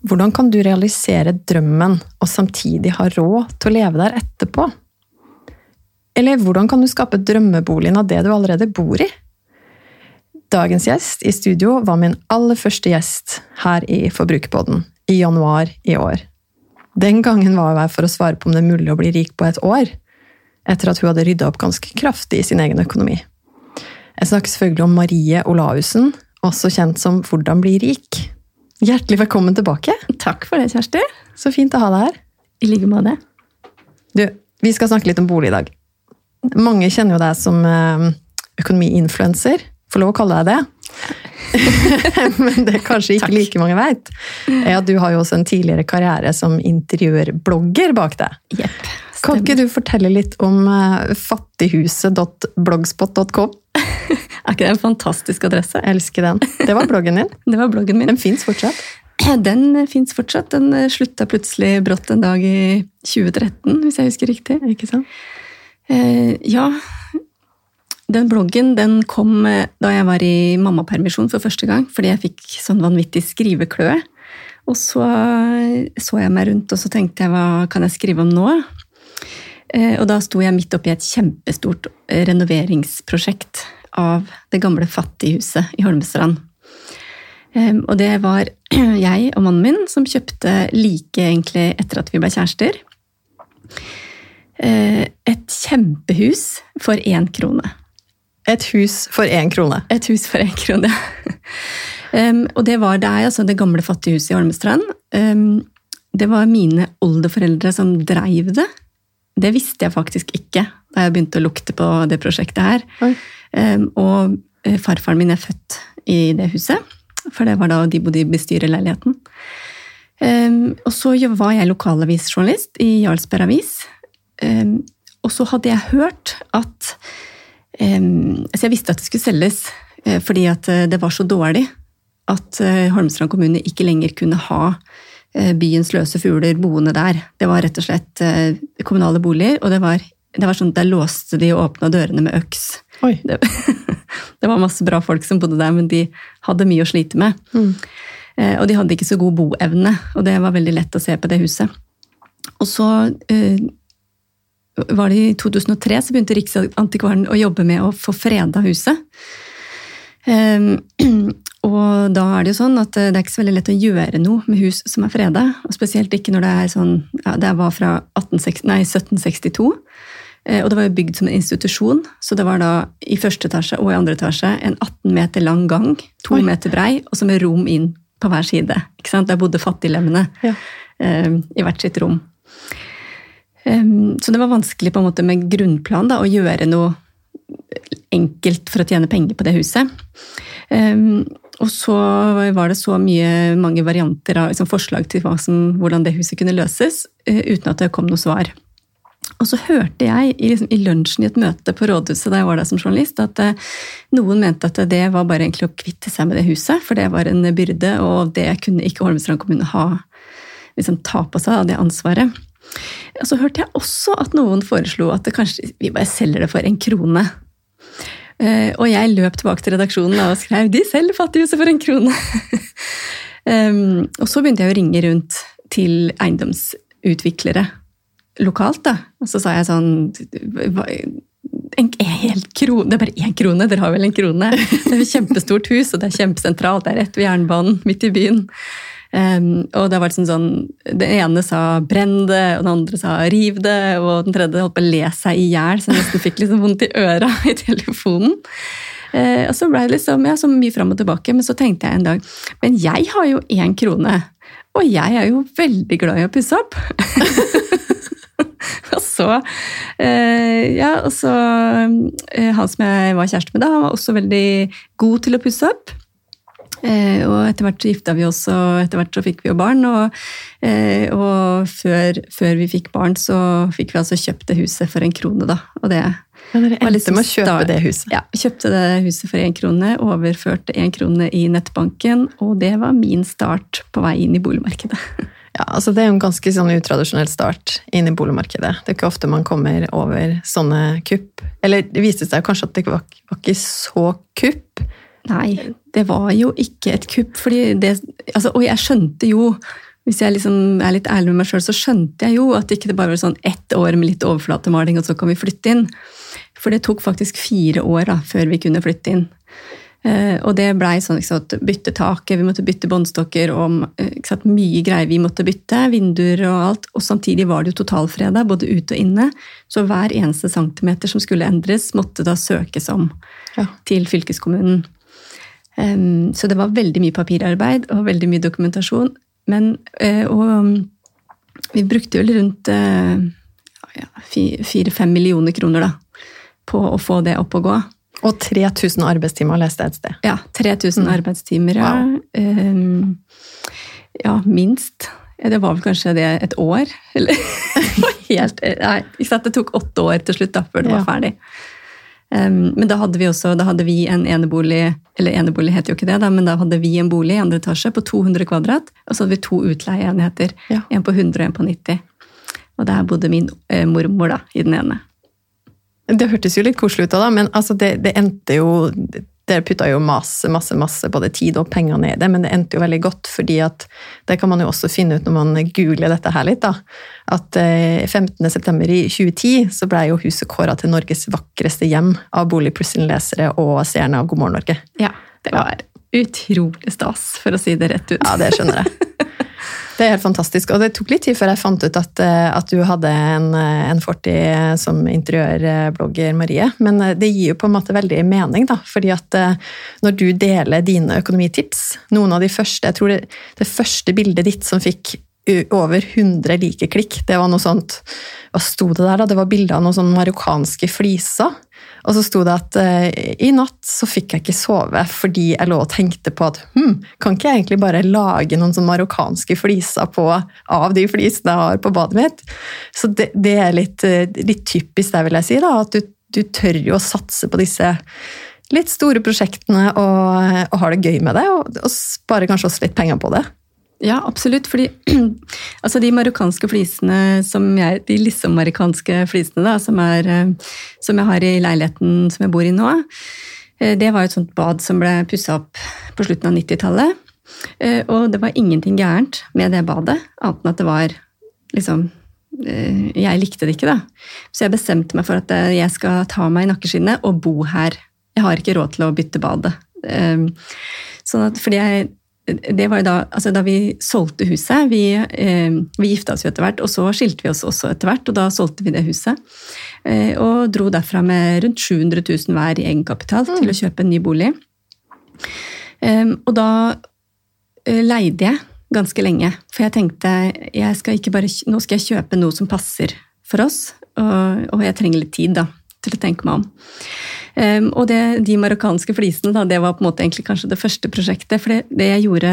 Hvordan kan du realisere drømmen og samtidig ha råd til å leve der etterpå? Eller hvordan kan du skape drømmeboligen av det du allerede bor i? Dagens gjest i studio var min aller første gjest her i Forbrukerpodden i januar i år. Den gangen var jeg for å svare på om det er mulig å bli rik på et år, etter at hun hadde rydda opp ganske kraftig i sin egen økonomi. Jeg snakker selvfølgelig om Marie Olaussen, også kjent som Hvordan bli rik. Hjertelig velkommen tilbake. Takk for det, Kjersti. Så fint å ha deg her. I like måte. Du, vi skal snakke litt om bolig i dag. Mange kjenner jo deg som eh, økonomiinfluenser. Får lov å kalle deg det? Men det er kanskje ikke like mange veit, at du har jo også en tidligere karriere som interiørblogger bak deg. Jepp. Kan ikke du fortelle litt om eh, fattighuset.blogspot.com? Er ikke det en fantastisk adresse? Jeg elsker den. Det var bloggen din. Det var bloggen min. Den fins fortsatt. Den fins fortsatt. Den eh, slutta plutselig brått en dag i 2013, hvis jeg husker riktig. Ikke sant? Eh, ja, den bloggen den kom eh, da jeg var i mammapermisjon for første gang, fordi jeg fikk sånn vanvittig skrivekløe. Og så så jeg meg rundt, og så tenkte jeg hva kan jeg skrive om nå? Eh, Og da sto jeg midt oppi et kjempestort eh, renoveringsprosjekt av det gamle fattighuset i Holmestrand. Eh, Og det var jeg og mannen min som kjøpte like egentlig etter at vi ble kjærester. Eh, Et kjempehus for én krone. Et hus for én krone. Et hus for én krone. um, og det var det er altså det gamle fattighuset i Holmestrand. Um, det var mine oldeforeldre som dreiv det. Det visste jeg faktisk ikke da jeg begynte å lukte på det prosjektet her. Um, og eh, farfaren min er født i det huset, for det var da de bodde i bestyrerleiligheten. Um, og så var jeg lokalavisjournalist i Jarlsberg Avis. Um, og så hadde jeg hørt at Altså, jeg visste at det skulle selges eh, fordi at eh, det var så dårlig at Holmestrand kommune ikke lenger kunne ha byens løse fugler boende der. Det var rett og slett eh, kommunale boliger, og det var, det var sånn at der låste de og åpna dørene med øks. Det, det var masse bra folk som bodde der, men de hadde mye å slite med. Mm. Eh, Og de hadde ikke så god boevne, og det var veldig lett å se på det huset. Og så uh, var det i 2003 så begynte Riksantikvaren å jobbe med å få freda huset. Eh, og da er det jo sånn at eh, det er ikke så veldig lett å gjøre noe med hus som er freda. Og spesielt ikke når det er sånn ja, Det var fra 1860, nei, 1762. Eh, Og det var jo bygd som en institusjon, så det var da i første etasje og i andre etasje en 18 meter lang gang, to Oi. meter brei, og så med rom inn på hver side. Ikke sant? Der bodde fattiglemmene Ja. eh, i hvert sitt rom. Um, så det var vanskelig på en måte med grunnplan da, å gjøre noe enkelt for å tjene penger på det huset. Um, og så var det så mye, mange varianter av liksom, forslag til som, hvordan det huset kunne løses, uh, uten at det kom noe svar. Og så hørte jeg i, liksom, i lunsjen i et møte på rådhuset da jeg var der som journalist, at uh, noen mente at det var bare egentlig å kvitte seg med det huset, for det var en byrde, og det kunne ikke Holmestrand kommune ha, liksom, ta på seg da, det ansvaret. Og så hørte jeg også at noen foreslo at kanskje vi bare selger det for en krone. Eh, og jeg løp tilbake til redaksjonen og skrev de selger fattighuset for en krone. og så begynte jeg å ringe rundt til eiendomsutviklere lokalt. da. Og så sa jeg sånn en, en krone, Det er bare én krone, dere har vel en krone? Det er et kjempestort hus, og det er kjempesentralt. Det er rett ved jernbanen, midt i byen. Um, og det har vært sånn, sånn Den ene sa 'brenn det', og den andre sa 'riv det', og den tredje holdt på å le seg i hjel, så jeg nesten fikk liksom vondt i øra i telefonen. Uh, og så ble det liksom, ja, så mye fram og tilbake, men så tenkte jeg en dag Men jeg har jo én krone, og jeg er jo veldig glad i å pusse opp. så eh, Ja, og så eh, Han som jeg var kjæreste med da, han var også veldig god til å pusse opp. Eh, og etter hvert så gifta vi oss, og etter hvert så fikk vi jo barn. Og, eh, og før, før, vi fikk barn, så fikk vi altså kjøpt det huset for en krone, da. Og det ja, Dere endte liksom med å kjøpe det huset? Ja, kjøpte det huset for én krone. Overførte én krone i nettbanken, og det var min start på vei inn i boligmarkedet. Ja, altså Det er jo en ganske sånn utradisjonell start inn i boligmarkedet. Det er ikke ofte man kommer over sånne kupp. Eller det viste seg kanskje at det var, var ikke så kupp. Nei, det var jo ikke et kupp. fordi det, altså, Og jeg skjønte jo, hvis jeg liksom er litt ærlig med meg sjøl, så skjønte jeg jo at det ikke bare var sånn ett år med litt overflatemaling, og så kan vi flytte inn. For det tok faktisk fire år da, før vi kunne flytte inn. Uh, og det blei sånn sant, bytte taket, vi måtte bytte båndstokker og sant, mye greier vi måtte bytte. Vinduer og alt. Og samtidig var det jo totalfreda, både ute og inne. Så hver eneste centimeter som skulle endres, måtte da søkes om ja. til fylkeskommunen. Um, så det var veldig mye papirarbeid og veldig mye dokumentasjon. Men, uh, og vi brukte vel rundt ja, fire-fem millioner kroner da, på å få det opp og gå. Og 3000 arbeidstimer, leste jeg et sted. Ja, 3000 mm. arbeidstimer, ja. Wow. Um, ja, minst. Det var vel kanskje det et år? Eller helt Nei, det tok åtte år til slutt da, før det ja. var ferdig. Um, men da hadde vi også da hadde vi en enebolig eller enebolig heter jo ikke det, da, men da hadde vi en bolig i andre etasje på 200 kvadrat. Og så hadde vi to utleieenheter. Ja. En på 100 og en på 90. Og der bodde min eh, mormor da, i den ene. Det hørtes jo litt koselig ut, da, men altså det, det endte jo dere putta jo masse, masse, masse både tid og penger ned i det, men det endte jo veldig godt, fordi at det kan man jo også finne ut når man googler dette her litt, da. At 15. september i 2010 så ble jo huset kåra til Norges vakreste hjem av Boligplussen-lesere og seerne av God morgen Norge. Ja, det var utrolig stas, for å si det rett ut. Ja, det skjønner jeg. Det er helt fantastisk. Og det tok litt tid før jeg fant ut at, eh, at du hadde en, eh, en fortid som interiørblogger, Marie. Men eh, det gir jo på en måte veldig mening, da. Fordi at når du deler dine økonomitips Noen av de første Jeg tror det, det første bildet ditt som fikk over 100 like klikk. Det var noe sånt Hva sto det der, da? Det var bilde av noen sånne marokkanske fliser. Og så sto det at uh, i natt så fikk jeg ikke sove fordi jeg lå og tenkte på at hm, kan ikke jeg egentlig bare lage noen sånne marokkanske fliser på, av de flisene jeg har på badet mitt? Så det, det er litt, uh, litt, typisk der, vil jeg si. da, At du, du, tør jo å satse på disse litt store prosjektene og, og har det gøy med det, og, og sparer kanskje også litt penger på det. Ja, absolutt. Fordi altså de marokkanske flisene som jeg, De liksom-marokkanske flisene da, som, er, eh, som, jeg har i leiligheten som jeg bor i nå, eh, det var et sånt bad som ble pussa opp på slutten av 90-tallet. Eh, og det var ingenting gærent med det badet, annet enn at det var liksom Jeg likte det ikke, da. Så jeg bestemte meg for at jeg skal ta meg i nakkeskinnet og bo her. Jeg har ikke råd til å bytte badet. Sånn at, fordi jeg det var jo da, altså da vi solgte huset Vi, eh, vi gifta oss jo etter hvert, og så skilte vi oss også etter hvert. Og da solgte vi det huset. Eh, og dro derfra med rundt 700 000 hver i egenkapital mm. til å kjøpe en ny bolig. Eh, og da eh, leide jeg ganske lenge, for jeg tenkte jeg skal bare, nå skal jeg kjøpe noe som passer for oss, og, og jeg trenger litt tid da, til å tenke meg om. Um, og det, de marokkanske flisene da, det var på en måte egentlig kanskje det første prosjektet. For det, det, jeg gjorde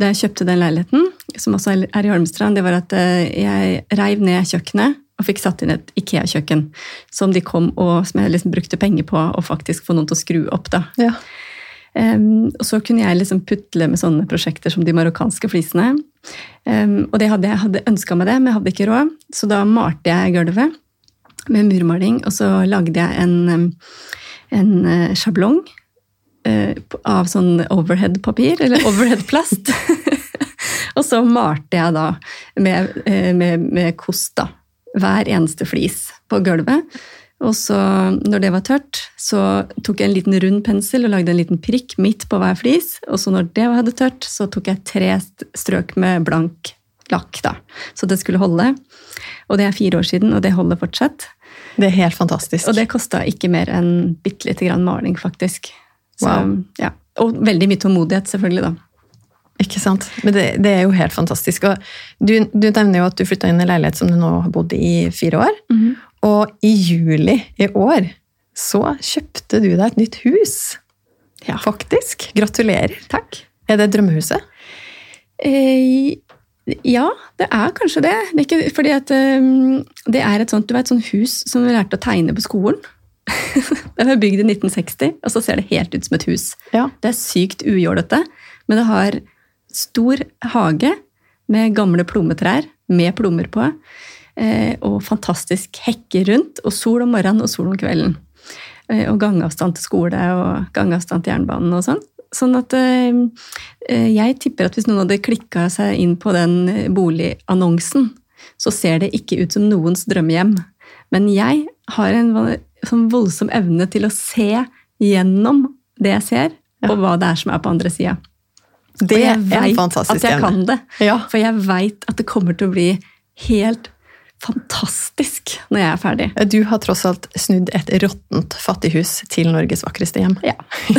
da jeg kjøpte den leiligheten, som også er i Holmestrand, det var at uh, jeg reiv ned kjøkkenet og fikk satt inn et Ikea-kjøkken som de kom og som jeg liksom brukte penger på å faktisk få noen til å skru opp. da. Ja. Um, og så kunne jeg liksom putle med sånne prosjekter som de marokkanske flisene. Um, og det hadde jeg hadde ønska meg det, men jeg hadde ikke råd, så da malte jeg gulvet med murmaling, og så lagde jeg en en uh, sjablong uh, av sånn overhead-papir, eller overhead-plast. og så malte jeg da med, uh, med, med kost. Hver eneste flis på gulvet. Og så, når det var tørt, så tok jeg en liten rund pensel og lagde en liten prikk midt på hver flis. Og så når det hadde tørt, så tok jeg tre strøk med blank lakk, da. Så det skulle holde. Og det er fire år siden, og det holder fortsatt. Det er helt fantastisk. Og det kosta ikke mer enn bitte lite grann maling, faktisk. Så, wow. ja. Og veldig mye tålmodighet, selvfølgelig, da. Ikke sant. Men det, det er jo helt fantastisk. Og du, du, nevner jo at du flytta inn i leilighet som du nå har bodd i fire år. Mm -hmm. Og i juli i år så kjøpte du deg et nytt hus. Ja. Faktisk. Gratulerer. Takk. Er det drømmehuset? Eh, ja, det er kanskje det. det er ikke, fordi at um, det er et sånt, du vet, sånt hus som vi lærte å tegne på skolen. det var bygd i 1960, og så ser det helt ut som et hus. Ja. Det er sykt ujålete, men det har stor hage med gamle plommetrær med plommer på, eh, og fantastisk hekke rundt, og sol om morgenen og sol om kvelden. Eh, og gangavstand til skole og gangavstand til jernbanen og sånn. Sånn at eh, eh, jeg tipper at hvis noen hadde klikka seg inn på den boligannonsen, så ser det ikke ut som noens drømmehjem. Men jeg har en sånn voldsom evne til å se gjennom det jeg ser, og hva det er som er på andre sida. Det og jeg vet at jeg kan det. Ja. For jeg veit at det kommer til å bli helt fantastisk når jeg er ferdig. Du har tross alt snudd et råttent fattighus til Norges vakreste hjem. Ja.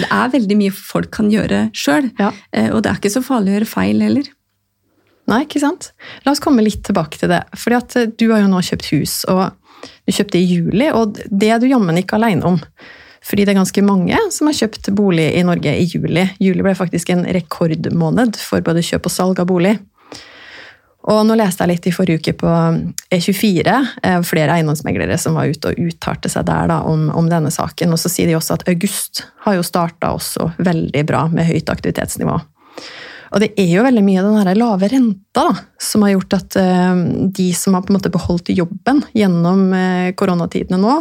det er veldig mye folk kan gjøre sjøl, Ja. og det er ikke så farlig å gjøre feil heller. Nei, ikke sant? La oss komme litt tilbake til det. Fordi at eh, du har jo nå kjøpt hus, og du kjøpte i juli, og det er du jammen ikke alene om. Fordi det er ganske mange som har kjøpt bolig i Norge i juli. Juli ble faktisk en rekordmåned for både kjøp og salg av bolig. Og nå leste jeg litt i forrige uke på E24, eh, flere eiendomsmeglere som var ute og uttalte seg der da, om, om denne saken. Og så sier de også at august har jo starta også veldig bra med høyt aktivitetsnivå. Og det er jo veldig mye den her lave renta da, som har gjort at eh, de som har på en måte beholdt jobben gjennom eh, koronatidene nå,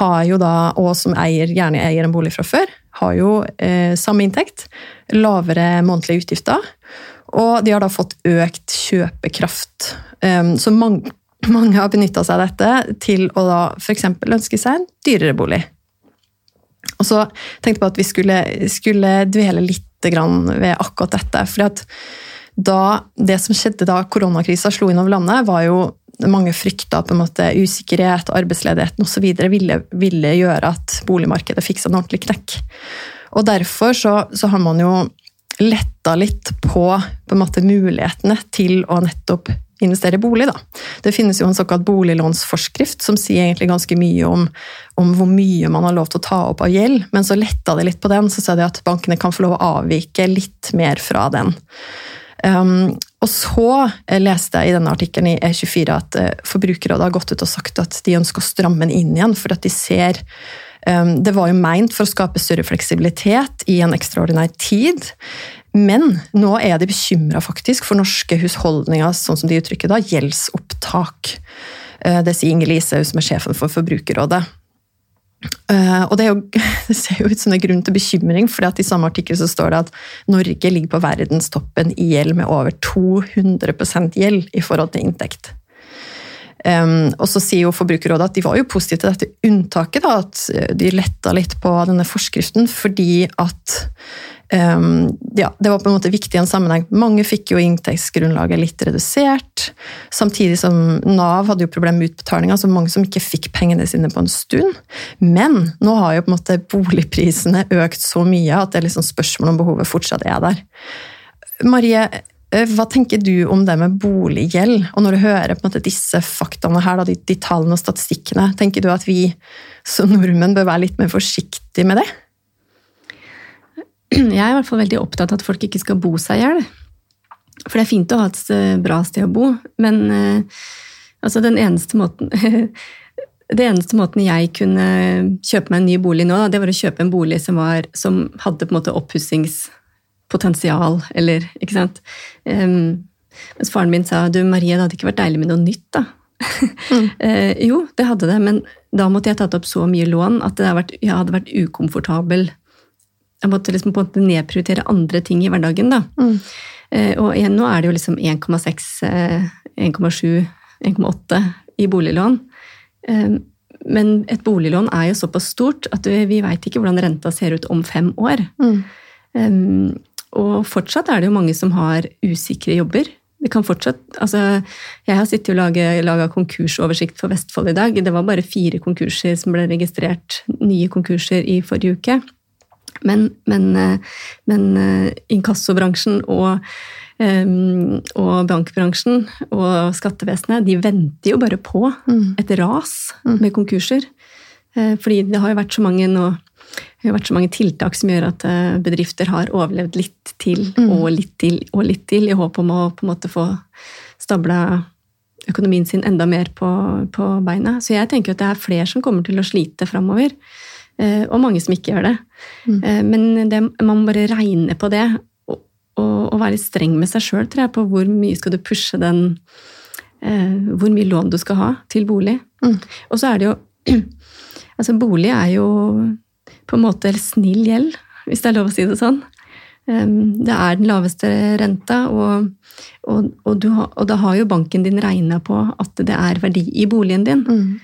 har jo da, og som eier, gjerne eier en bolig fra før, har jo eh, samme inntekt, lavere månedlige utgifter, og de har da fått økt kjøpekraft. Um, så mange, mange har benytta seg av dette til å da f.eks. ønske seg en dyrere bolig. Og så tenkte jeg på at vi skulle, skulle dvele litt ved akkurat dette. For da, det som skjedde da koronakrisa slo inn over landet, var jo mange frykta på en måte usikkerhet, arbeidsledigheten osv. Ville, ville gjøre at boligmarkedet fikk seg en ordentlig knekk. Og derfor så, så har man jo letta litt på, på måte, mulighetene til å nettopp investere i bolig. Da. Det finnes jo en såkalt boliglånsforskrift som sier egentlig ganske mye om, om, hvor mye man har lov til å ta opp av gjeld, men så letta det litt på den, så sa de at bankene kan få lov å avvike litt mer fra den. Um, og så leste jeg i denne artikkelen i E24 at uh, Forbrukerrådet har gått ut og sagt at de ønsker å stramme den inn igjen, for at de ser Det var jo meint for å skape større fleksibilitet i en ekstraordinær tid. Men nå er de bekymra for norske husholdninger, sånn som de uttrykker da, gjeldsopptak. Uh, det sier Inger Lise, som er sjefen for Forbrukerrådet. Uh, og det, jo, det, ser jo ut som det er grunn til bekymring, for i samme artikkel så står det at Norge ligger på verdenstoppen i gjeld med over 200% gjeld i forhold til inntekt. Um, og så sier jo Forbrukerrådet at de var jo positive til dette unntaket, da, at de letta litt på denne forskriften fordi at um, ja, det var på en måte viktig i en sammenheng. Mange fikk jo inntektsgrunnlaget litt redusert, samtidig som Nav hadde jo problemer med utbetalinga, så mange som ikke fikk pengene sine på en stund. Men nå har jo på en måte boligprisene økt så mye at det er liksom spørsmål om behovet fortsatt er der. Marie, hva tenker du om det med boliggjeld? Og når du hører på en måte disse faktaene her, de, de tallene og statistikkene, tenker du at vi som nordmenn bør være litt mer forsiktige med det? Jeg er i hvert fall veldig opptatt av at folk ikke skal bo seg i hjel. For det er fint å ha et bra sted å bo, men uh, altså den eneste måten Det eneste måten jeg kunne kjøpe meg en ny bolig nå, det var å kjøpe en bolig som, var, som hadde på en måte oppussings potensial, eller Ikke sant? Um, mens faren min sa du Marie, det hadde ikke vært deilig med noe nytt, da. Mm. uh, jo, det hadde det, men da måtte jeg tatt opp så mye lån at hadde vært, jeg hadde vært ukomfortabel. Jeg måtte liksom på en måte nedprioritere andre ting i hverdagen. da. Mm. Uh, og igjen, nå er det jo liksom 1,6, uh, 1,7, 1,8 i boliglån. men et boliglån er jo såpass stort at vi veit ikke hvordan renta ser ut om fem år. Mm. Um, og fortsatt er det jo mange som har usikre jobber. Det kan fortsatt, altså, jeg har sittet og laga konkursoversikt for Vestfold i dag. Det var bare fire konkurser som ble registrert, nye konkurser i forrige uke. Men, men, men inkassobransjen og, um, og bankbransjen og skattevesenet de venter jo bare på Mm. et ras med konkurser. Eh, Fordi det har jo vært så mange nå det har vært så mange tiltak som gjør at eh, bedrifter har overlevd litt til Mm. og litt til og litt til, i håp om å på en måte få stabla økonomien sin enda mer på, på beina. Så jeg tenker at det er flere som kommer til å slite framover. eh, Og mange som ikke gjør det. Mm. Eh, Men det, man må bare regne på det, og, og, og være streng med seg sjøl, tror jeg, på hvor mye skal du pushe den eh, Hvor mye lån du skal ha til bolig. Mm. Og så er det jo Altså, bolig er jo på en måte snill gjeld, hvis det er lov å si det sånn. Det er den laveste renta, og, og, og, du har, og da har jo banken din regna på at det er verdi i boligen din. Mm.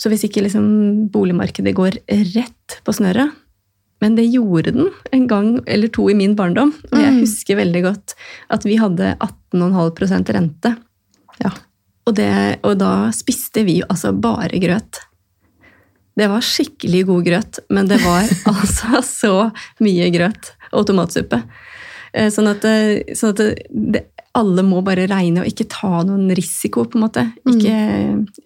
Så hvis ikke liksom boligmarkedet går rett på snøret Men det gjorde den en gang eller to i min barndom. Og jeg Mm. husker veldig godt at vi hadde 18,5% rente. Ja. Og, det, og da spiste vi altså bare grøt. Det var skikkelig god grøt, men det var altså så mye grøt og tomatsuppe. Eh, Sånn at, eh, sånn at det, det, alle må bare regne og ikke ta noen risiko, på en måte. Ikke,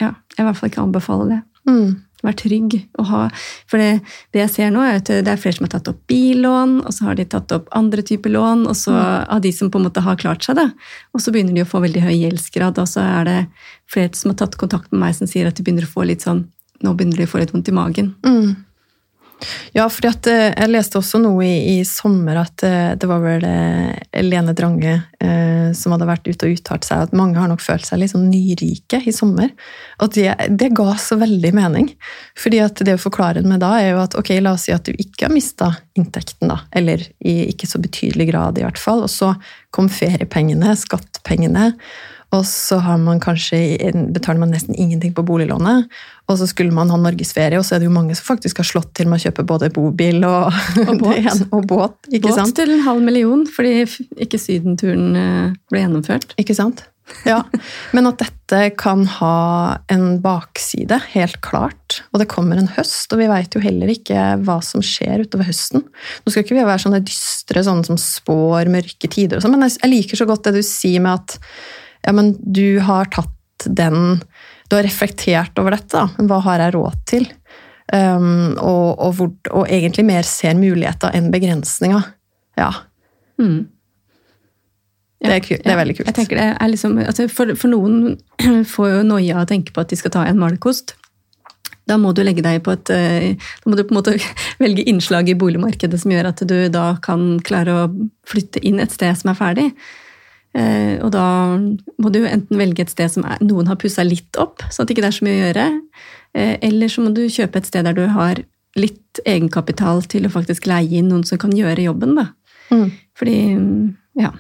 ja, jeg vil i hvert fall ikke anbefale det. Mm. Vær trygg. Og ha, for det, det jeg ser nå, er at det er flere som har tatt opp billån, og så har de tatt opp andre typer lån, og så av de som på en måte har klart seg, da. Og så begynner de å få veldig høy gjeldsgrad, og så er det flere som har tatt kontakt med meg som sier at de begynner å få litt sånn Nå begynner de å få litt vondt i magen. Mm. Ja, for eh, jeg leste også noe i, i sommer at eh, det var vel eh, Lene Drange eh, som hadde vært ute og uttalt seg at mange har nok følt seg litt sånn nyrike i sommer. Og det, det ga så veldig mening. Fordi at det å forklare med da er jo at ok, la oss si at du ikke har mista inntekten, da. Eller i ikke så betydelig grad, i hvert fall. Og så kom feriepengene, skattepengene. Og så har man kanskje, betaler man nesten ingenting på boliglånet. Og så skulle man ha norgesferie, og så er det jo mange som faktisk har slått til med å kjøpe både bobil og, Og båt. ene, og båt. Ikke Båt sant? til en halv million fordi ikke sydenturen eh, ble gjennomført. Ikke sant? Ja. Men at dette kan ha en bakside, helt klart. Og det kommer en høst, og vi vet jo heller ikke hva som skjer utover høsten. Nå skal ikke vi være sånne dystre sånne som spår mørke tider, og sånn, men jeg liker så godt det du sier med at ja, men du har tatt den Du har reflektert over dette. da. Hva har jeg råd til? Um, og, og, hvor, og egentlig mer ser muligheter enn begrensninger. Ja, Mm. det er, kult. det er veldig kult. Jeg tenker det er liksom, altså for, for noen får jo noia å tenke på at de skal ta en malerkost. Da må du legge deg på et eh, Da må du på en måte velge innslag i boligmarkedet som gjør at du da kan klare å flytte inn et sted som er ferdig. Eh, Og da må du enten velge et sted som er, noen har pussa litt opp, sånn at det ikke er så mye å gjøre. eh, Eller så må du kjøpe et sted der du har litt egenkapital til å faktisk leie inn noen som kan gjøre jobben. da. Mm. Fordi Ja.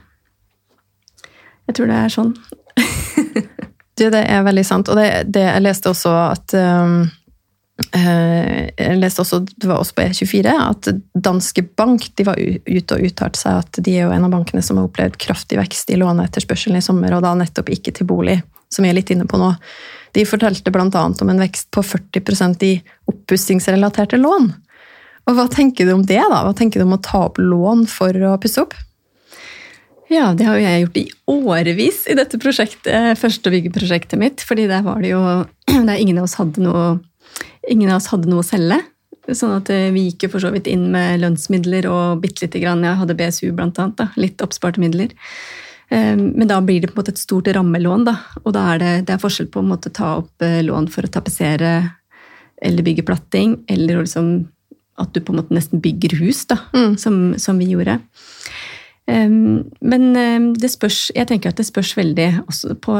Jeg tror det er sånn. Du, det er veldig sant. Og det, det jeg leste også at um, Jeg leste også, det var også på E24, at Danske Bank de var ute og uttalte seg at de er jo en av bankene som har opplevd kraftig vekst i låneetterspørselen i sommer, og da nettopp ikke til bolig, som vi er litt inne på nå. De fortalte bl.a. om en vekst på 40% i oppussingsrelaterte lån. Og Hva tenker du om det? da? Hva tenker du om å ta opp lån for å pusse opp? Ja, det har jo jeg gjort i årevis i dette prosjektet, første byggeprosjektet mitt. fordi der var det jo der ingen av oss hadde noe, ingen av oss hadde noe å selge. Sånn at eh, vi gikk jo for så vidt inn med lønnsmidler og bitte lite grann. Jeg hadde BSU blant annet, da, litt oppsparte midler. Eh, Men da blir det på en måte et stort rammelån, da. Og da er det, det er forskjell på å måtte ta opp eh, lån for å tapetsere eller bygge platting, eller liksom at du på en måte nesten bygger hus, da, Mm. som, som vi gjorde. Um, men um, det spørs, jeg tenker at det spørs veldig også på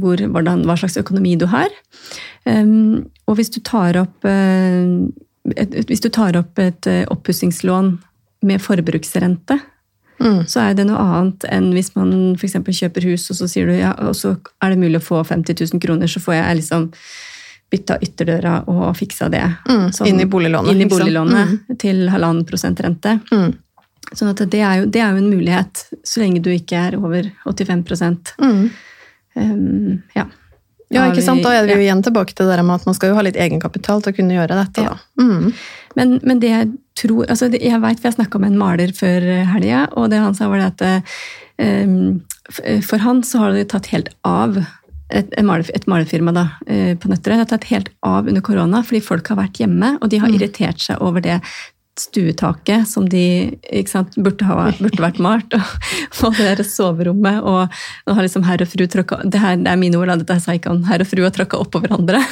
hvor, hvordan, hva slags økonomi du har. Um, og hvis du tar opp, et, hvis du tar opp et uh, oppussingslån med forbruksrente, Mm. så er det noe annet enn hvis man f.eks. kjøper hus, og så sier du ja, og så er det mulig å få 50 000 kroner, så får jeg liksom bytta ytterdøra og fiksa det. Mm. Sånn, inn i boliglånet. inn i boliglånet sant? boliglånet til halvannen prosent rente. Mm. Sånn at det er, jo, det er jo en mulighet, så lenge du ikke er over 85 Mm. um, Ja. Ja, ikke sant? Da er vi jo igjen tilbake til det med at man skal jo ha litt egenkapital til å kunne gjøre dette. Ja. Mm. Men, men det jeg tror altså Jeg vet, vi har snakka med en maler før helga, og det han sa, var det at um, for han så har det tatt helt av. Et, et, malerfirma da, eh, på Nøtterøy har tatt helt av under korona fordi folk har vært hjemme, og de har Mm. irritert seg over det stuetaket som de sant, burde, ha, burde vært malt, og, og det der soverommet. Og nå har liksom herr og fru tråkka det, her, det er mine ord, dette sa ikke han. Herr og fru har tråkka oppå hverandre.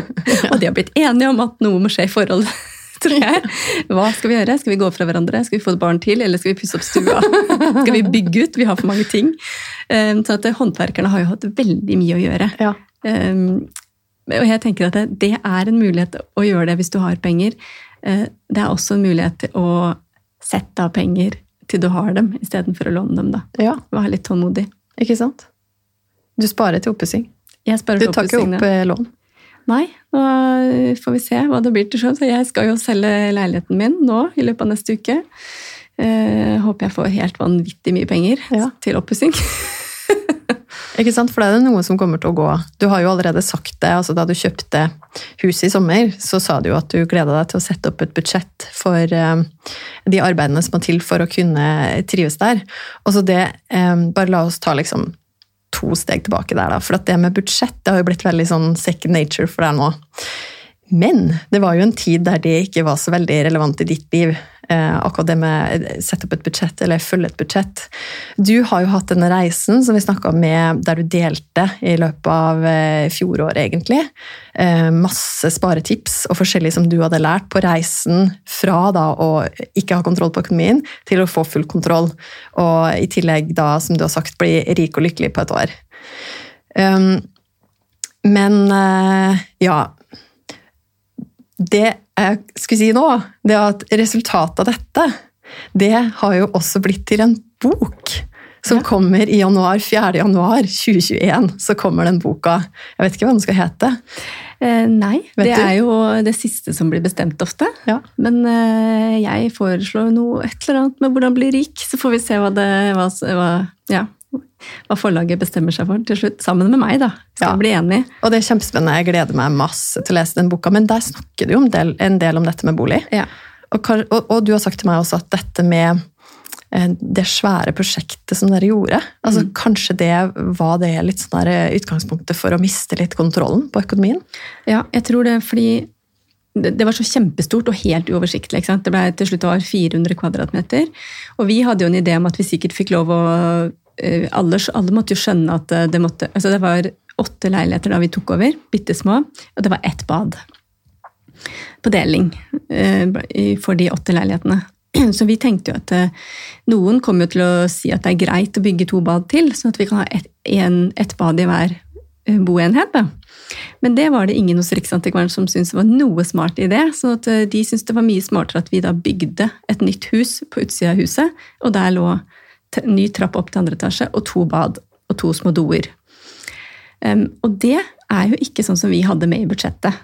og de har blitt enige om at noe må skje i forholdet. Tror jeg. Hva skal vi gjøre? Skal vi gå fra hverandre? Skal vi få et barn til, eller skal vi pusse opp stua? Skal vi bygge ut? Vi har for mange ting. Um, så at Håndverkerne har jo hatt veldig mye å gjøre. Ja. Um, og jeg tenker at det, det, er en mulighet å gjøre det hvis du har penger. Uh, det er også en mulighet til å sette av penger til du har dem, istedenfor å låne dem. da. ja. Være litt tålmodig. Ikke sant? Du sparer til oppussing. Jeg sparer Du tar ikke opp eh, lån. Nei, nå får vi se hva det blir til slutt. Så jeg skal jo selge leiligheten min nå i løpet av neste uke. Eh, håper jeg får helt vanvittig mye penger Ja. til oppussing. Ikke sant? For det er noe som kommer til å gå. Du har jo allerede sagt det. altså Da du kjøpte huset i sommer, så sa du jo at du gleda deg til å sette opp et budsjett for eh, de arbeidene som må til for å kunne trives der. Og så det, eh, Bare la oss ta liksom to steg tilbake der, da. For at det med budsjett det har jo blitt veldig sånn second nature for deg nå. Men det var jo en tid der det ikke var så veldig relevant i ditt liv. Eh, akkurat det med å sette opp et budsjett eller følge et budsjett. Du har jo hatt denne reisen som vi snakka med, der du delte i løpet av eh, fjoråret, egentlig. Eh, masse sparetips og forskjellig som du hadde lært på reisen fra da å ikke ha kontroll på økonomien til å få full kontroll. Og i tillegg da, som du har sagt, bli rik og lykkelig på et år. Men ja Det jeg skulle si nå, det at resultatet av dette, det har jo også blitt til en bok. Som Ja. kommer i januar, 4. januar 2021. Så kommer den boka. Jeg vet ikke hva den skal hete. Eh, nei, Vet det du? er jo det siste som blir bestemt ofte. Ja. Men eh, jeg foreslår noe et eller annet med hvordan bli rik, så får vi se hva, det, hva, hva, ja, hva forlaget bestemmer seg for til slutt. Sammen med meg, da. Skal Ja. bli enig. Og det er kjempespennende. Jeg gleder meg masse til å lese den boka. Men der snakker du jo del, en del om dette med bolig. Ja. Og, og, og du har sagt til meg også at dette med eh, det svære prosjektet som dere gjorde, altså kanskje det var det litt sånn der eh, utgangspunktet for å miste litt kontrollen på økonomien? Ja, jeg tror det fordi det var så kjempestort og helt uoversiktlig. Ikke sant? Det ble til slutt var 400 kvadratmeter. Og vi hadde jo en idé om at vi sikkert fikk lov å Alle, alle måtte jo skjønne at eh, det måtte altså Det var åtte leiligheter da vi tok over, bitte små, og det var ett bad. På deling eh, for de åtte leilighetene. Så vi tenkte jo at eh, noen kommer jo til å si at det er greit å bygge to bad til, sånn at vi kan ha ett et bad i hver eh, boenhet. Da. Men det var det ingen hos Riksantikvaren som syntes var noe smart i det. Så eh, de syntes det var mye smartere at vi da bygde et nytt hus på utsida av huset, og der lå ny trapp opp til andre etasje og to bad og to små doer. Um, og det er jo ikke sånn som vi hadde med i budsjettet.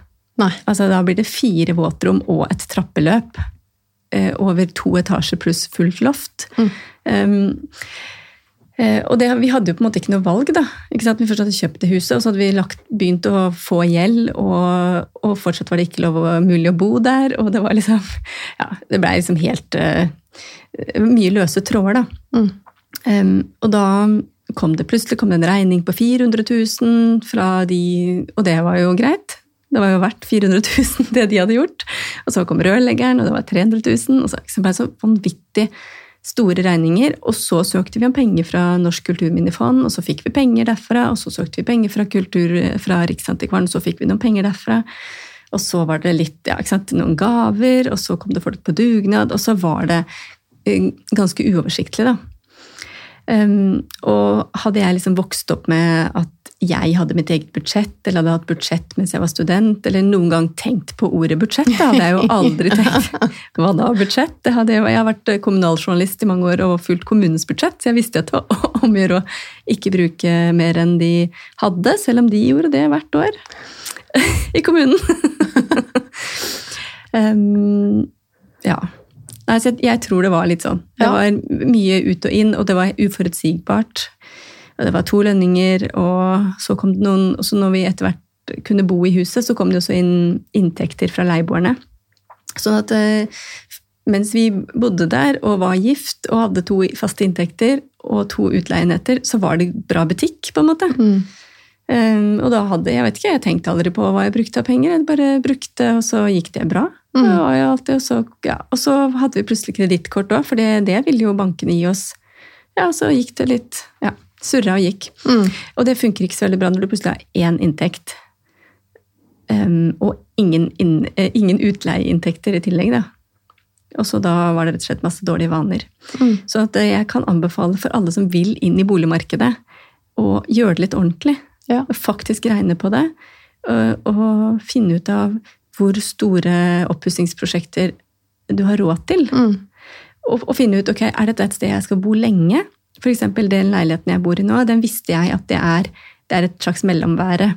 Nei. Altså, da blir det fire våtrom og et trappeløp uh, over to etasjer pluss fullt loft. Mm. Um, og det, vi hadde jo på en måte ikke noe valg. da. Ikke sant? Vi først hadde kjøpt det huset, og så hadde vi lagt, begynt å få gjeld, og, og fortsatt var det ikke lov mulig å bo der. Og det var liksom Ja, det blei liksom helt uh, Mye løse tråder, da. Mm. Um, og da kom det plutselig kom det en regning på 400 000 fra de Og det var jo greit. Det var jo verdt 400 000, det de hadde gjort. Og så kom rørleggeren, og det var 300 000. Og så så ble det så vanvittig store regninger. Og så søkte vi om penger fra Norsk kulturminnefond, og så fikk vi penger derfra. Og så søkte vi penger fra, kultur, fra Riksantikvaren, og så fikk vi noen penger derfra. Og så var det litt, ja, ikke sant, noen gaver, og så kom det folk på dugnad, og så var det eh, ganske uoversiktlig, da. Um, og hadde jeg liksom vokst opp med at jeg hadde mitt eget budsjett, eller hadde hatt budsjett mens jeg var student, eller noen gang tenkt på ordet budsjett, det hadde jeg jo aldri tenkt. Hva da, budsjett? Det hadde jeg, jeg har vært kommunaljournalist i mange år og fulgt kommunens budsjett, så jeg visste at det var om å gjøre å ikke bruke mer enn de hadde, selv om de gjorde det hvert år i kommunen. um, ja. Nei, så jeg, jeg tror det var litt sånn. Det Ja. var mye ut og inn, og det var uforutsigbart. Og det var to lønninger, og så kom det noen Og så når vi etter hvert kunne bo i huset, så kom det også inn inntekter fra leieboerne. Sånn at eh, mens vi bodde der og var gift og hadde to faste inntekter og to utleienheter, så var det bra butikk, på en måte. Mm. Um, og da hadde jeg vet ikke, jeg tenkte aldri på hva jeg brukte av penger. Jeg bare brukte, og så gikk det bra. Var jo alltid, og, så, ja. og så hadde vi plutselig kredittkort òg, for det, det ville jo bankene gi oss. Ja, så gikk det litt ja, Surra og gikk. Mm. Og det funker ikke så veldig bra når du plutselig har én inntekt. Um, og ingen, inn, eh, ingen utleieinntekter i tillegg, da. Og så da var det rett og slett masse dårlige vaner. Mm. Så at eh, jeg kan anbefale for alle som vil inn i boligmarkedet, å gjøre det litt ordentlig. Ja. Og faktisk regne på det. Og, og finne ut av hvor store oppussingsprosjekter du har råd til. Mm. Og, og finne ut ok, er dette et sted jeg skal bo lenge. For eksempel den leiligheten jeg bor i nå, den visste jeg at det er, det er et slags mellomvære.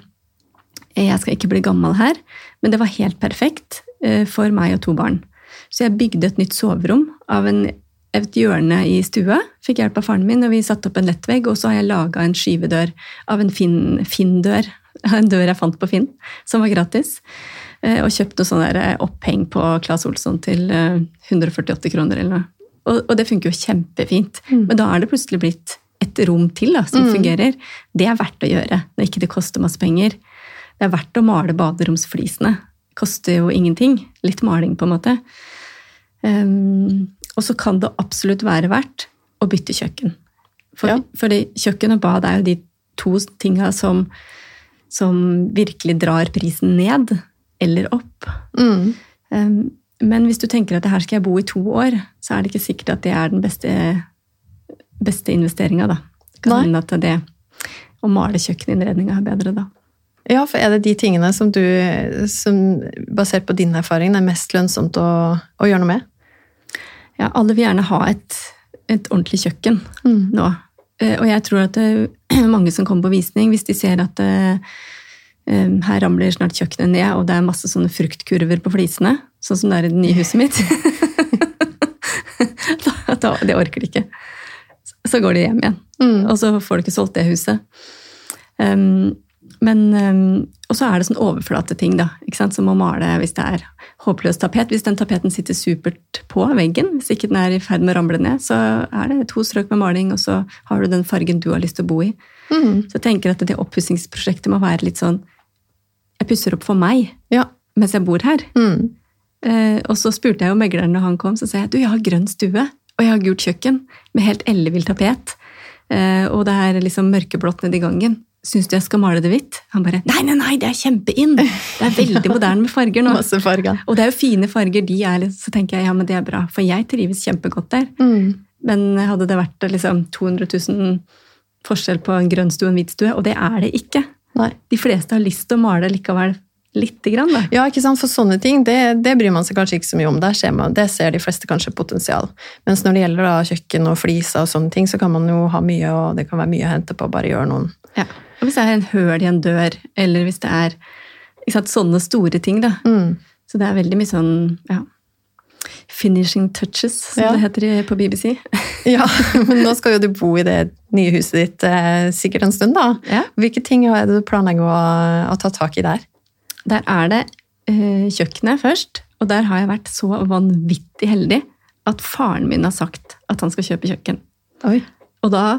Jeg skal ikke bli gammel her, men det var helt perfekt eh, for meg og to barn. Så jeg bygde et nytt soverom av en, et hjørne i stua. Fikk hjelp av faren min, og vi satte opp en lettvegg. Og så har jeg laga en skyvedør av en Finn- Finn-dør. En dør jeg fant på Finn, som var gratis. Eh, Og kjøpt noe sånn der eh, oppheng på Claes Olsson til eh, 148 kroner eller noe. Og, og det funker jo kjempefint. Mm. Men da er det plutselig blitt et rom til da, som Mm. fungerer. Det er verdt å gjøre når ikke det koster masse penger. Det er verdt å male baderomsflisene. Koster jo ingenting. Litt maling, på en måte. Um, og så kan det absolutt være verdt å bytte kjøkken. For, Ja. Fordi kjøkken og bad er jo de to tinga som, som virkelig drar prisen ned eller opp. Mm. Um, men hvis du tenker at her skal jeg bo i to år, så er det ikke sikkert at det er den beste, beste investeringa, da. Kan hende at det å male kjøkkeninnredninga er bedre da. Ja, for er det de tingene som du, som basert på din erfaring, er mest lønnsomt å, å gjøre noe med? Ja, alle vil gjerne ha et, et ordentlig kjøkken nå. Eh, Og jeg tror at det er mange som kommer på visning, hvis de ser at eh, eh, her ramler snart kjøkkenet ned, og det er masse sånne fruktkurver på flisene, sånn som det er i det nye huset mitt. da, da, det orker de ikke. Så går de hjem igjen. Mm. Og så får du ikke solgt det huset. Um, men, um, og så er det sånn overflateting, da, ikke sant? som å male hvis det er håpløst tapet. Hvis den tapeten sitter supert på veggen, hvis ikke den er i ferd med å ramle ned, så er det to strøk med maling, og så har du den fargen du har lyst til å bo i. Mm. Så jeg tenker at det oppussingsprosjektet må være litt sånn Jeg pusser opp for meg Ja. mens jeg bor her. Mm. Eh, og så spurte jeg jo megleren når han kom, så sa jeg du, jeg har grønn stue, og jeg har gult kjøkken med helt ellevill tapet, eh, og det er liksom mørkeblått nedi gangen. Syns du jeg skal male det hvitt? Han bare nei, nei, nei, det er kjempeinn! Det er veldig moderne med farger nå. Masse farger. Og det er jo fine farger, de er litt, så tenker jeg ja, men det er bra, for jeg trives kjempegodt der. Mm. Men hadde det vært liksom 200 000 forskjell på en grønn stue og en hvit stue, og det er det ikke. Nei. De fleste har lyst til å male likevel lite grann, da. Ja, ikke sant? For sånne ting, det, det bryr man seg kanskje ikke så mye om. Der ser man, det ser de fleste kanskje potensial. Mens når det gjelder da, kjøkken og fliser og sånne ting, så kan man jo ha mye, og det kan være mye å hente på å bare gjøre noen. Ja. Og hvis det er en høl i en dør, eller hvis det er sant, sånne store ting, da. Mm. Så det er veldig mye sånn ja, finishing touches, som Ja. det heter på BBC. Ja, men nå skal jo du bo i det nye huset ditt eh, sikkert en stund, da. Ja. Hvilke ting er det du planlegger å, å ta tak i der? Der er det eh, kjøkkenet først, og der har jeg vært så vanvittig heldig at faren min har sagt at han skal kjøpe kjøkken. Oi. Og da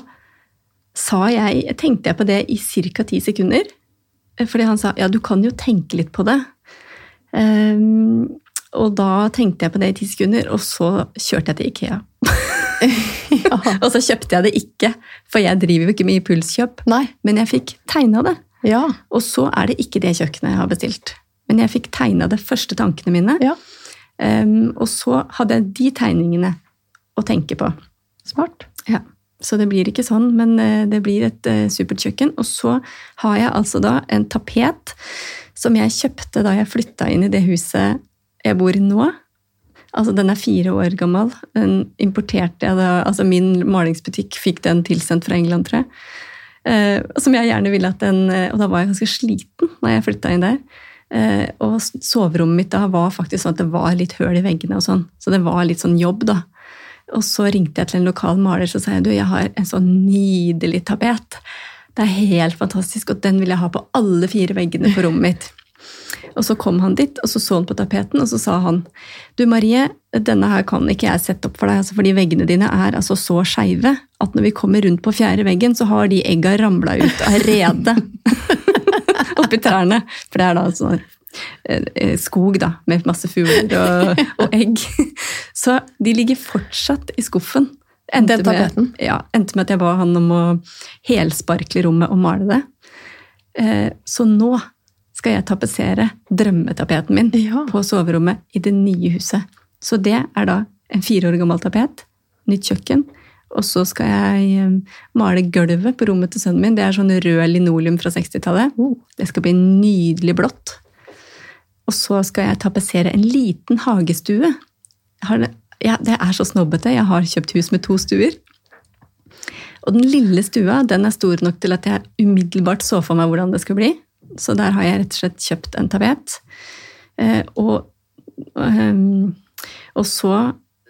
sa jeg, tenkte jeg på det i ca. ti sekunder. eh, Fordi han sa ja, du kan jo tenke litt på det. Ehm, og da tenkte jeg på det i ti sekunder, og så kjørte jeg til Ikea. Ja. Og så kjøpte jeg det ikke, for jeg driver jo ikke med impulskjøp. Nei. Men jeg fikk tegna det. Ja. Og så er det ikke det kjøkkenet jeg har bestilt. Men jeg fikk tegna det første tankene mine. Ja. Um, og så hadde jeg de tegningene å tenke på. Smart. Ja, Så det blir ikke sånn, men eh, det blir et uh, supert kjøkken. Og så har jeg altså da en tapet som jeg kjøpte da jeg flytta inn i det huset jeg bor nå. Altså, Den er fire år gammel. Den importerte jeg da, altså Min malingsbutikk fikk den tilsendt fra England, tror jeg. Eh, som jeg gjerne ville at den eh, Og da var jeg ganske sliten når jeg flytta inn der. Eh, og soverommet mitt da var faktisk sånn at det var litt høl i veggene og sånn. Så det var litt sånn jobb, da. Og så ringte jeg til en lokal maler så sa jeg, du, jeg har en sånn nydelig tapet. Det er helt fantastisk, og den vil jeg ha på alle fire veggene på rommet mitt. Og så kom han dit, og så så han på tapeten, og så sa han Du, Marie, denne her kan ikke jeg sette opp for deg, altså fordi veggene dine er altså så skeive at når vi kommer rundt på fjerde veggen, så har de egga ramla ut av redet oppi trærne. For det er da sånn skog da, med masse fugler og, og egg. Så de ligger fortsatt i skuffen. Tapeten? Med, ja, endte med at jeg ba han om å helsparkle rommet og male det. Eh, så nå skal jeg tapetsere drømmetapeten min Ja. på soverommet i det nye huset. Så det er da en fire år gammel tapet, nytt kjøkken, og så skal jeg eh, male gulvet på rommet til sønnen min. Det er sånn rød linoleum fra 60-tallet. Oh. Det skal bli nydelig blått. Og så skal jeg tapetsere en liten hagestue. Har, ja, det er så snobbete. Jeg har kjøpt hus med to stuer. Og den lille stua den er stor nok til at jeg umiddelbart så for meg hvordan det skulle bli. Så der har jeg rett og slett kjøpt en tapet. Eh, og, ehm, og så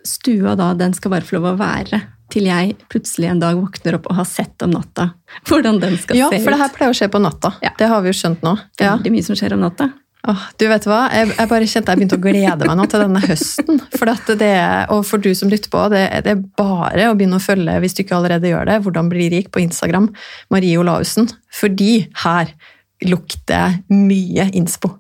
stua da, den skal bare få lov å være til jeg plutselig en dag våkner opp og har sett om natta hvordan den skal Ja, se for det her pleier å skje på natta. Ja. Det har vi jo skjønt nå. Ja. Veldig mye som skjer om natta. Åh, du vet hva? Jeg, jeg bare kjente jeg begynte å glede meg nå til denne høsten. For at det, og for du som lytter på, det, det er bare å begynne å følge, hvis du ikke allerede gjør det, Hvordan bli rik på Instagram, Marie Olaussen. Fordi her lukter mye innspo.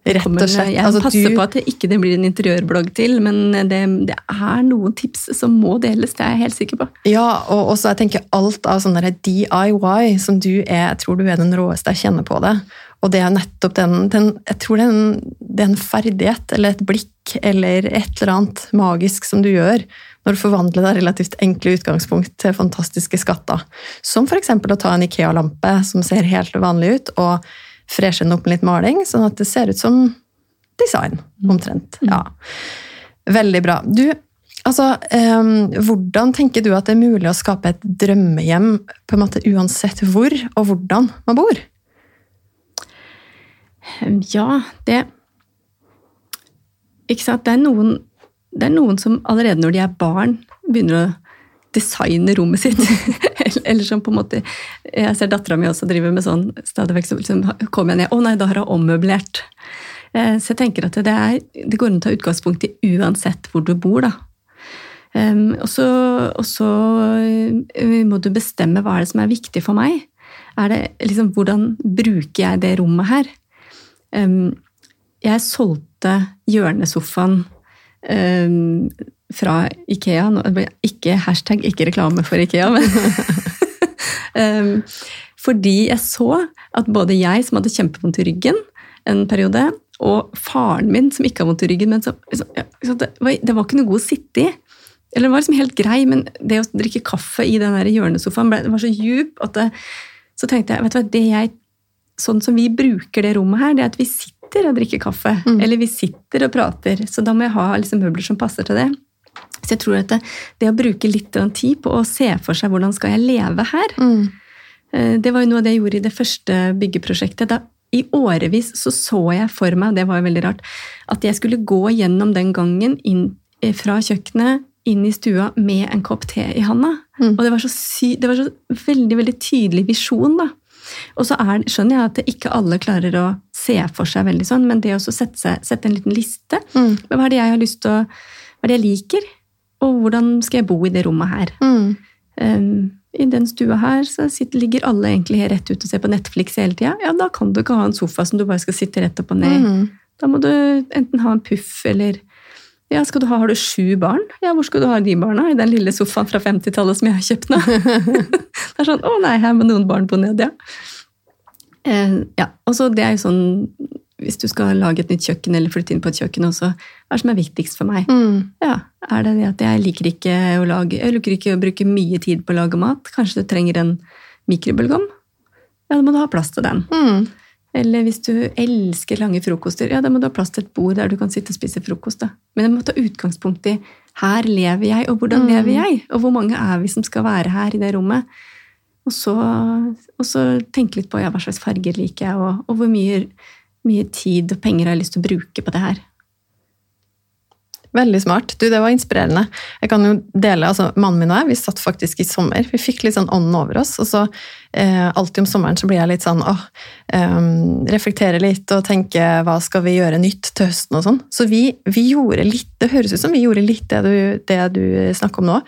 Rett og slett. Jeg Altså, passer du- på at det ikke blir en interiørblogg til, men det, det er noen tips som må deles, det er jeg helt sikker på. Ja, og også jeg tenker alt av sånn DIY som du er, jeg tror du er den råeste jeg kjenner på det. Og det er nettopp den, den jeg tror det er, en, det er en ferdighet eller et blikk eller et eller annet magisk som du gjør når du forvandler det relativt enkle utgangspunkt til fantastiske skatter. Som f.eks. å ta en Ikea-lampe som ser helt vanlig ut, og freshe den opp med litt maling, sånn at det ser ut som design, omtrent. Ja. Veldig bra. Du, altså, eh, hvordan tenker du at det er mulig å skape et drømmehjem på en måte uansett hvor og hvordan man bor? Ja, det Ikke sant, det er noen, det er noen som allerede når de er barn, begynner å designe rommet sitt. eller, som på en måte Jeg ser dattera mi også driver med sånn stadig vekk. Liksom, kommer jeg ned Å nei, da har hun ommøblert. Eh, Så jeg tenker at det, er, det går an å ta utgangspunkt i uansett hvor du bor, da. Og så, uh, må du bestemme hva er det som er viktig for meg. Er det liksom, Hvordan bruker jeg det rommet her? Jeg solgte hjørnesofaen fra Ikea. Ikke hashtag ikke reklame for Ikea, men Fordi jeg så at både jeg, som hadde kjempevondt i ryggen en periode, og faren min, som ikke har vondt i ryggen men som, liksom, så det, var, ikke noe god å sitte i. Eller det var liksom helt grei, men det å drikke kaffe i den der hjørnesofaen ble, var så djup at det, så tenkte jeg vet du hva, det jeg, sånn som vi bruker det rommet her, det er at vi sitter og drikker kaffe. Eller vi sitter og prater. Så da må jeg ha liksom møbler som passer til det. Så jeg tror at det, det å bruke litt tid på å se for seg hvordan skal jeg leve her, mm. det var jo noe av det jeg gjorde i det første byggeprosjektet. Da i årevis så så jeg for meg, og det var jo veldig rart, at jeg skulle gå gjennom den gangen inn eh, fra kjøkkenet inn i stua med en kopp te i handa. Og det var så, sy det var så veldig, veldig tydelig visjon, da. Og så er, skjønner jeg at ikke alle klarer å se for seg veldig sånn, men det å sette, seg, sette en liten liste Mm. med Hva er det jeg har lyst til å Hva er det jeg liker? Og hvordan skal jeg bo i det rommet her? Mm. Um, I den stua her så sitter, ligger alle egentlig rett ut og ser på Netflix hele tida. Ja, da kan du ikke ha en sofa som du bare skal sitte rett opp og ned i. Mm. Da må du enten ha en puff eller ja, skal du ha, Har du sju barn? Ja, hvor skal du ha de barna? I den lille sofaen fra 50-tallet som jeg har kjøpt nå? det er sånn, Å nei, her må noen barn bo ned, ja. Eh, ja, og så det er jo sånn Hvis du skal lage et nytt kjøkken eller flytte inn på et kjøkken også, hva er det som er viktigst for meg? Mm. Ja, Er det det at jeg liker ikke å lage Jeg liker ikke å bruke mye tid på å lage mat? Kanskje du trenger en mikrobølgeovn? Ja, da må du ha plass til den. Mm. Eller hvis du elsker lange frokoster, ja, da må du ha plass til et bord der du kan sitte og spise frokost. da. Men jeg må ta utgangspunkt i her lever jeg, og hvordan lever jeg? Og hvor mange er vi som skal være her i det rommet? Og så, og så tenke litt på ja, hva slags farger liker jeg, og, og hvor mye, mye tid og penger har jeg lyst til å bruke på det her. Veldig smart. Du, det var inspirerende. Jeg kan jo dele, altså Mannen min og jeg vi satt faktisk i sommer. Vi fikk litt sånn ånden over oss. og så eh, Alltid om sommeren så blir jeg litt sånn åh, eh, reflektere litt og tenke hva skal vi gjøre nytt til høsten og sånn. Så vi, vi gjorde litt Det høres ut som vi gjorde litt det du, det du snakker om nå.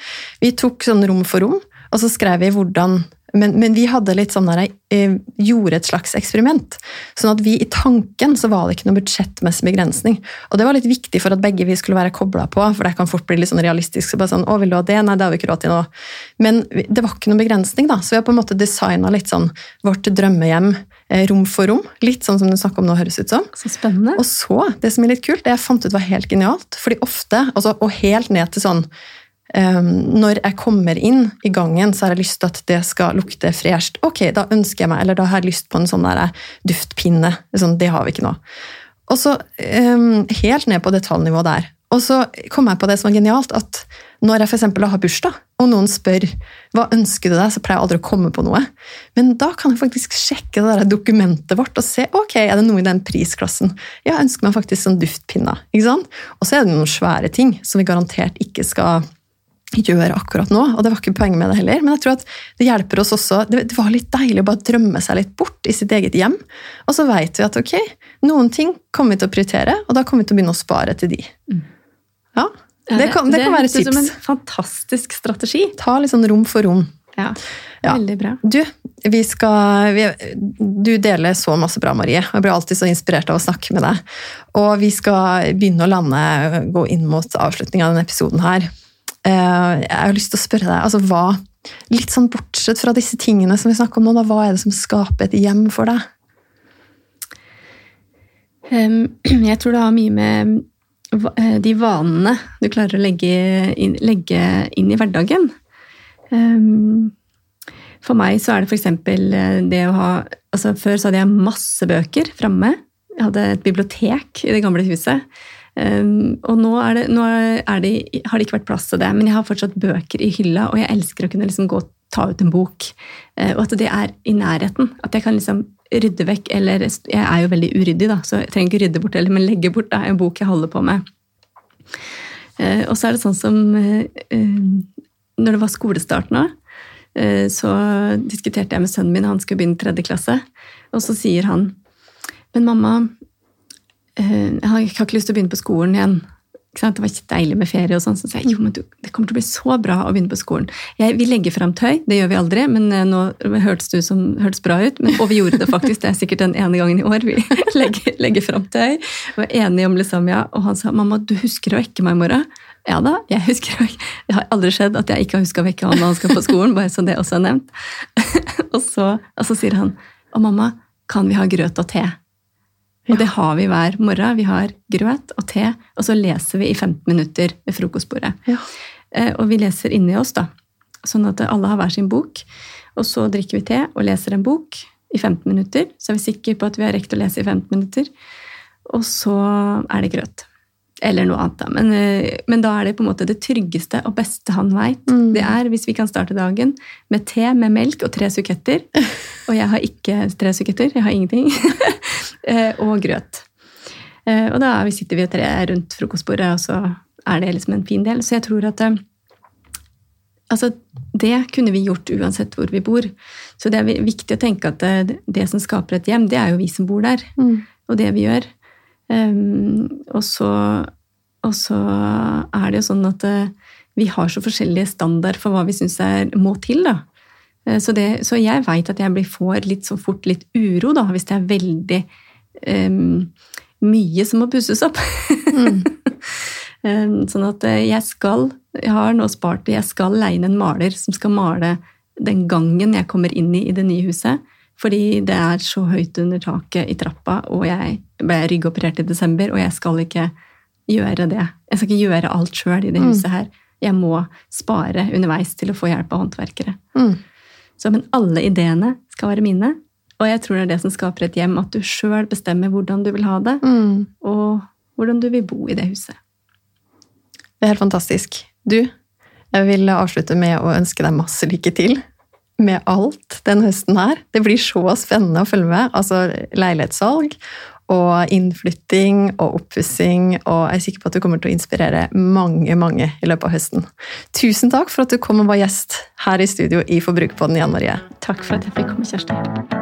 Vi tok sånn rom for rom, og så skrev vi hvordan Men, men vi hadde litt sånn der, eh, gjorde et slags eksperiment. Sånn at vi i tanken så var det ikke noe budsjettmessig begrensning. Og det var litt viktig for at begge vi skulle være kobla på, for det kan fort bli litt sånn realistisk. så bare sånn, å, vil du ha det? Nei, det har vi ikke råd til nå. Men det var ikke noen begrensning, da. Så vi har på en måte designa litt sånn vårt drømmehjem eh, rom for rom. Litt sånn som du snakker om nå, høres ut som. Så spennende. Og så, det som er litt kult, det jeg fant ut var helt genialt, fordi ofte, altså, og helt ned til sånn når jeg kommer inn i gangen, så har jeg lyst til at det skal lukte fresht. Ok, da ønsker jeg meg, eller da har jeg lyst på en sånn der duftpinne. Sånn, det har vi ikke nå. Og så ehm, helt ned på detaljnivå der. Og så kom jeg på det som var genialt, at når jeg for har bursdag, og noen spør hva ønsker du deg, så pleier jeg aldri å komme på noe. Men da kan jeg faktisk sjekke det der dokumentet vårt og se ok, er det noe i den prisklassen. Jeg ønsker meg faktisk sånn duftpinner. ikke sant? Og så er det noen svære ting som vi garantert ikke skal gjøre akkurat nå, og det var ikke poenget med det heller. Men jeg tror at det hjelper oss også Det, det var litt deilig å bare drømme seg litt bort i sitt eget hjem. Og så vet vi at ok, noen ting kommer vi til å prioritere, og da kommer vi til å begynne å spare til de. Ja, det kan, det kan være høres ut et som en fantastisk strategi. Ta litt sånn rom for rom. Ja, Ja. Veldig bra. Du, vi skal, vi, du deler så masse bra, Marie. Jeg blir alltid så inspirert av å snakke med deg. Og vi skal begynne å lande, gå inn mot avslutningen av denne episoden her. Eh, Jeg har lyst til å spørre deg, altså hva, litt sånn bortsett fra disse tingene som vi snakker om nå, da, hva er det som skaper et hjem for deg? Jeg tror det har mye med eh, de vanene du klarer å legge inn, legge inn i hverdagen. For meg så er det f.eks. det å ha altså Før så hadde jeg masse bøker framme. Jeg hadde et bibliotek i det gamle huset. Um, og nå, det, nå det, har det ikke vært plass til det, men jeg har fortsatt bøker i hylla, og jeg elsker å kunne liksom gå og ta ut en bok. Uh, og at det er i nærheten. At jeg kan liksom rydde vekk, eller Jeg er jo veldig uryddig, da, så jeg trenger ikke rydde bort heller, men legge bort da, en bok jeg holder på med. Uh, og så er det sånn som uh, Når det var skolestart nå, eh, så diskuterte jeg med sønnen min, han skulle begynne tredje klasse, og så sier han Men mamma, jeg har ikke lyst til å begynne på skolen igjen. Det var ikke deilig med ferie, og sånn, så sa jeg jo, men du, det kommer til å bli så bra å begynne på skolen. Jeg, vi legger fram tøy, det gjør vi aldri, men eh, nå hørtes du som hørtes bra ut. Men, og vi gjorde det faktisk, det er sikkert den ene gangen i år vi legger, legger fram tøy. Jeg var enige om liksom, og han sa mamma, du husker å vekke meg i morgen. Ja da, jeg husker å vekke. Det har aldri skjedd at jeg ikke har huska å vekke han når han skal på skolen, bare så det også er nevnt. og, så, og så sier han, og mamma, kan vi ha grøt og te? Og det har vi hver morgen. Vi har grøt og te, og så leser vi i 15 minutter ved frokostbordet. Ja. Eh, Og vi leser inni oss, da. Sånn at alle har hver sin bok. Og så drikker vi te og leser en bok i 15 minutter. Så er vi sikre på at vi har rekt å lese i 15 minutter. Og så er det grøt. Eller noe annet, da. Men, eh, men da er det på en måte det tryggeste og beste han veit. Mm. Det er hvis vi kan starte dagen med te med melk og tre suketter. Og jeg har ikke tre suketter, jeg har ingenting. Eh, og grøt. Eh, Og da er sitter vi tre rundt frokostbordet, og så er det liksom en fin del. Så jeg tror at Altså, det kunne vi gjort uansett hvor vi bor. Så det er viktig å tenke at det, det som skaper et hjem, det er jo vi som bor der. Mm. Og det vi gjør. Um, og, så, og så er det jo sånn at eh, vi har så forskjellige standard for hva vi syns må til. da. Eh, Så, det, så jeg veit at jeg blir, får litt så fort litt uro da, hvis det er veldig um, mye som må pusses opp. Mm. Em, sånn at eh, jeg skal, jeg har nå spart det, jeg skal leie inn en maler som skal male den gangen jeg kommer inn i, i det nye huset. Fordi det er så høyt under taket i trappa, og jeg ble ryggoperert i desember, og jeg skal ikke gjøre det. Jeg skal ikke gjøre alt sjøl i det Mm. huset her. Jeg må spare underveis til å få hjelp av håndverkere. Mm. Så, men alle ideene skal være mine. Og jeg tror det er det som skaper et hjem, at du sjøl bestemmer hvordan du vil ha det, Mm. og hvordan du vil bo i det huset. Det er helt fantastisk. Du, jeg vil avslutte med å ønske deg masse lykke til med alt den høsten her. Det blir så spennende å følge med. Altså leilighetssalg og innflytting og oppussing, og jeg er sikker på at du kommer til å inspirere mange, mange i løpet av høsten. Tusen takk for at du kom og var gjest her i studio i Forbrukerpodden, Jan Marie. Takk for at jeg fikk komme, Kjersti.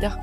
dire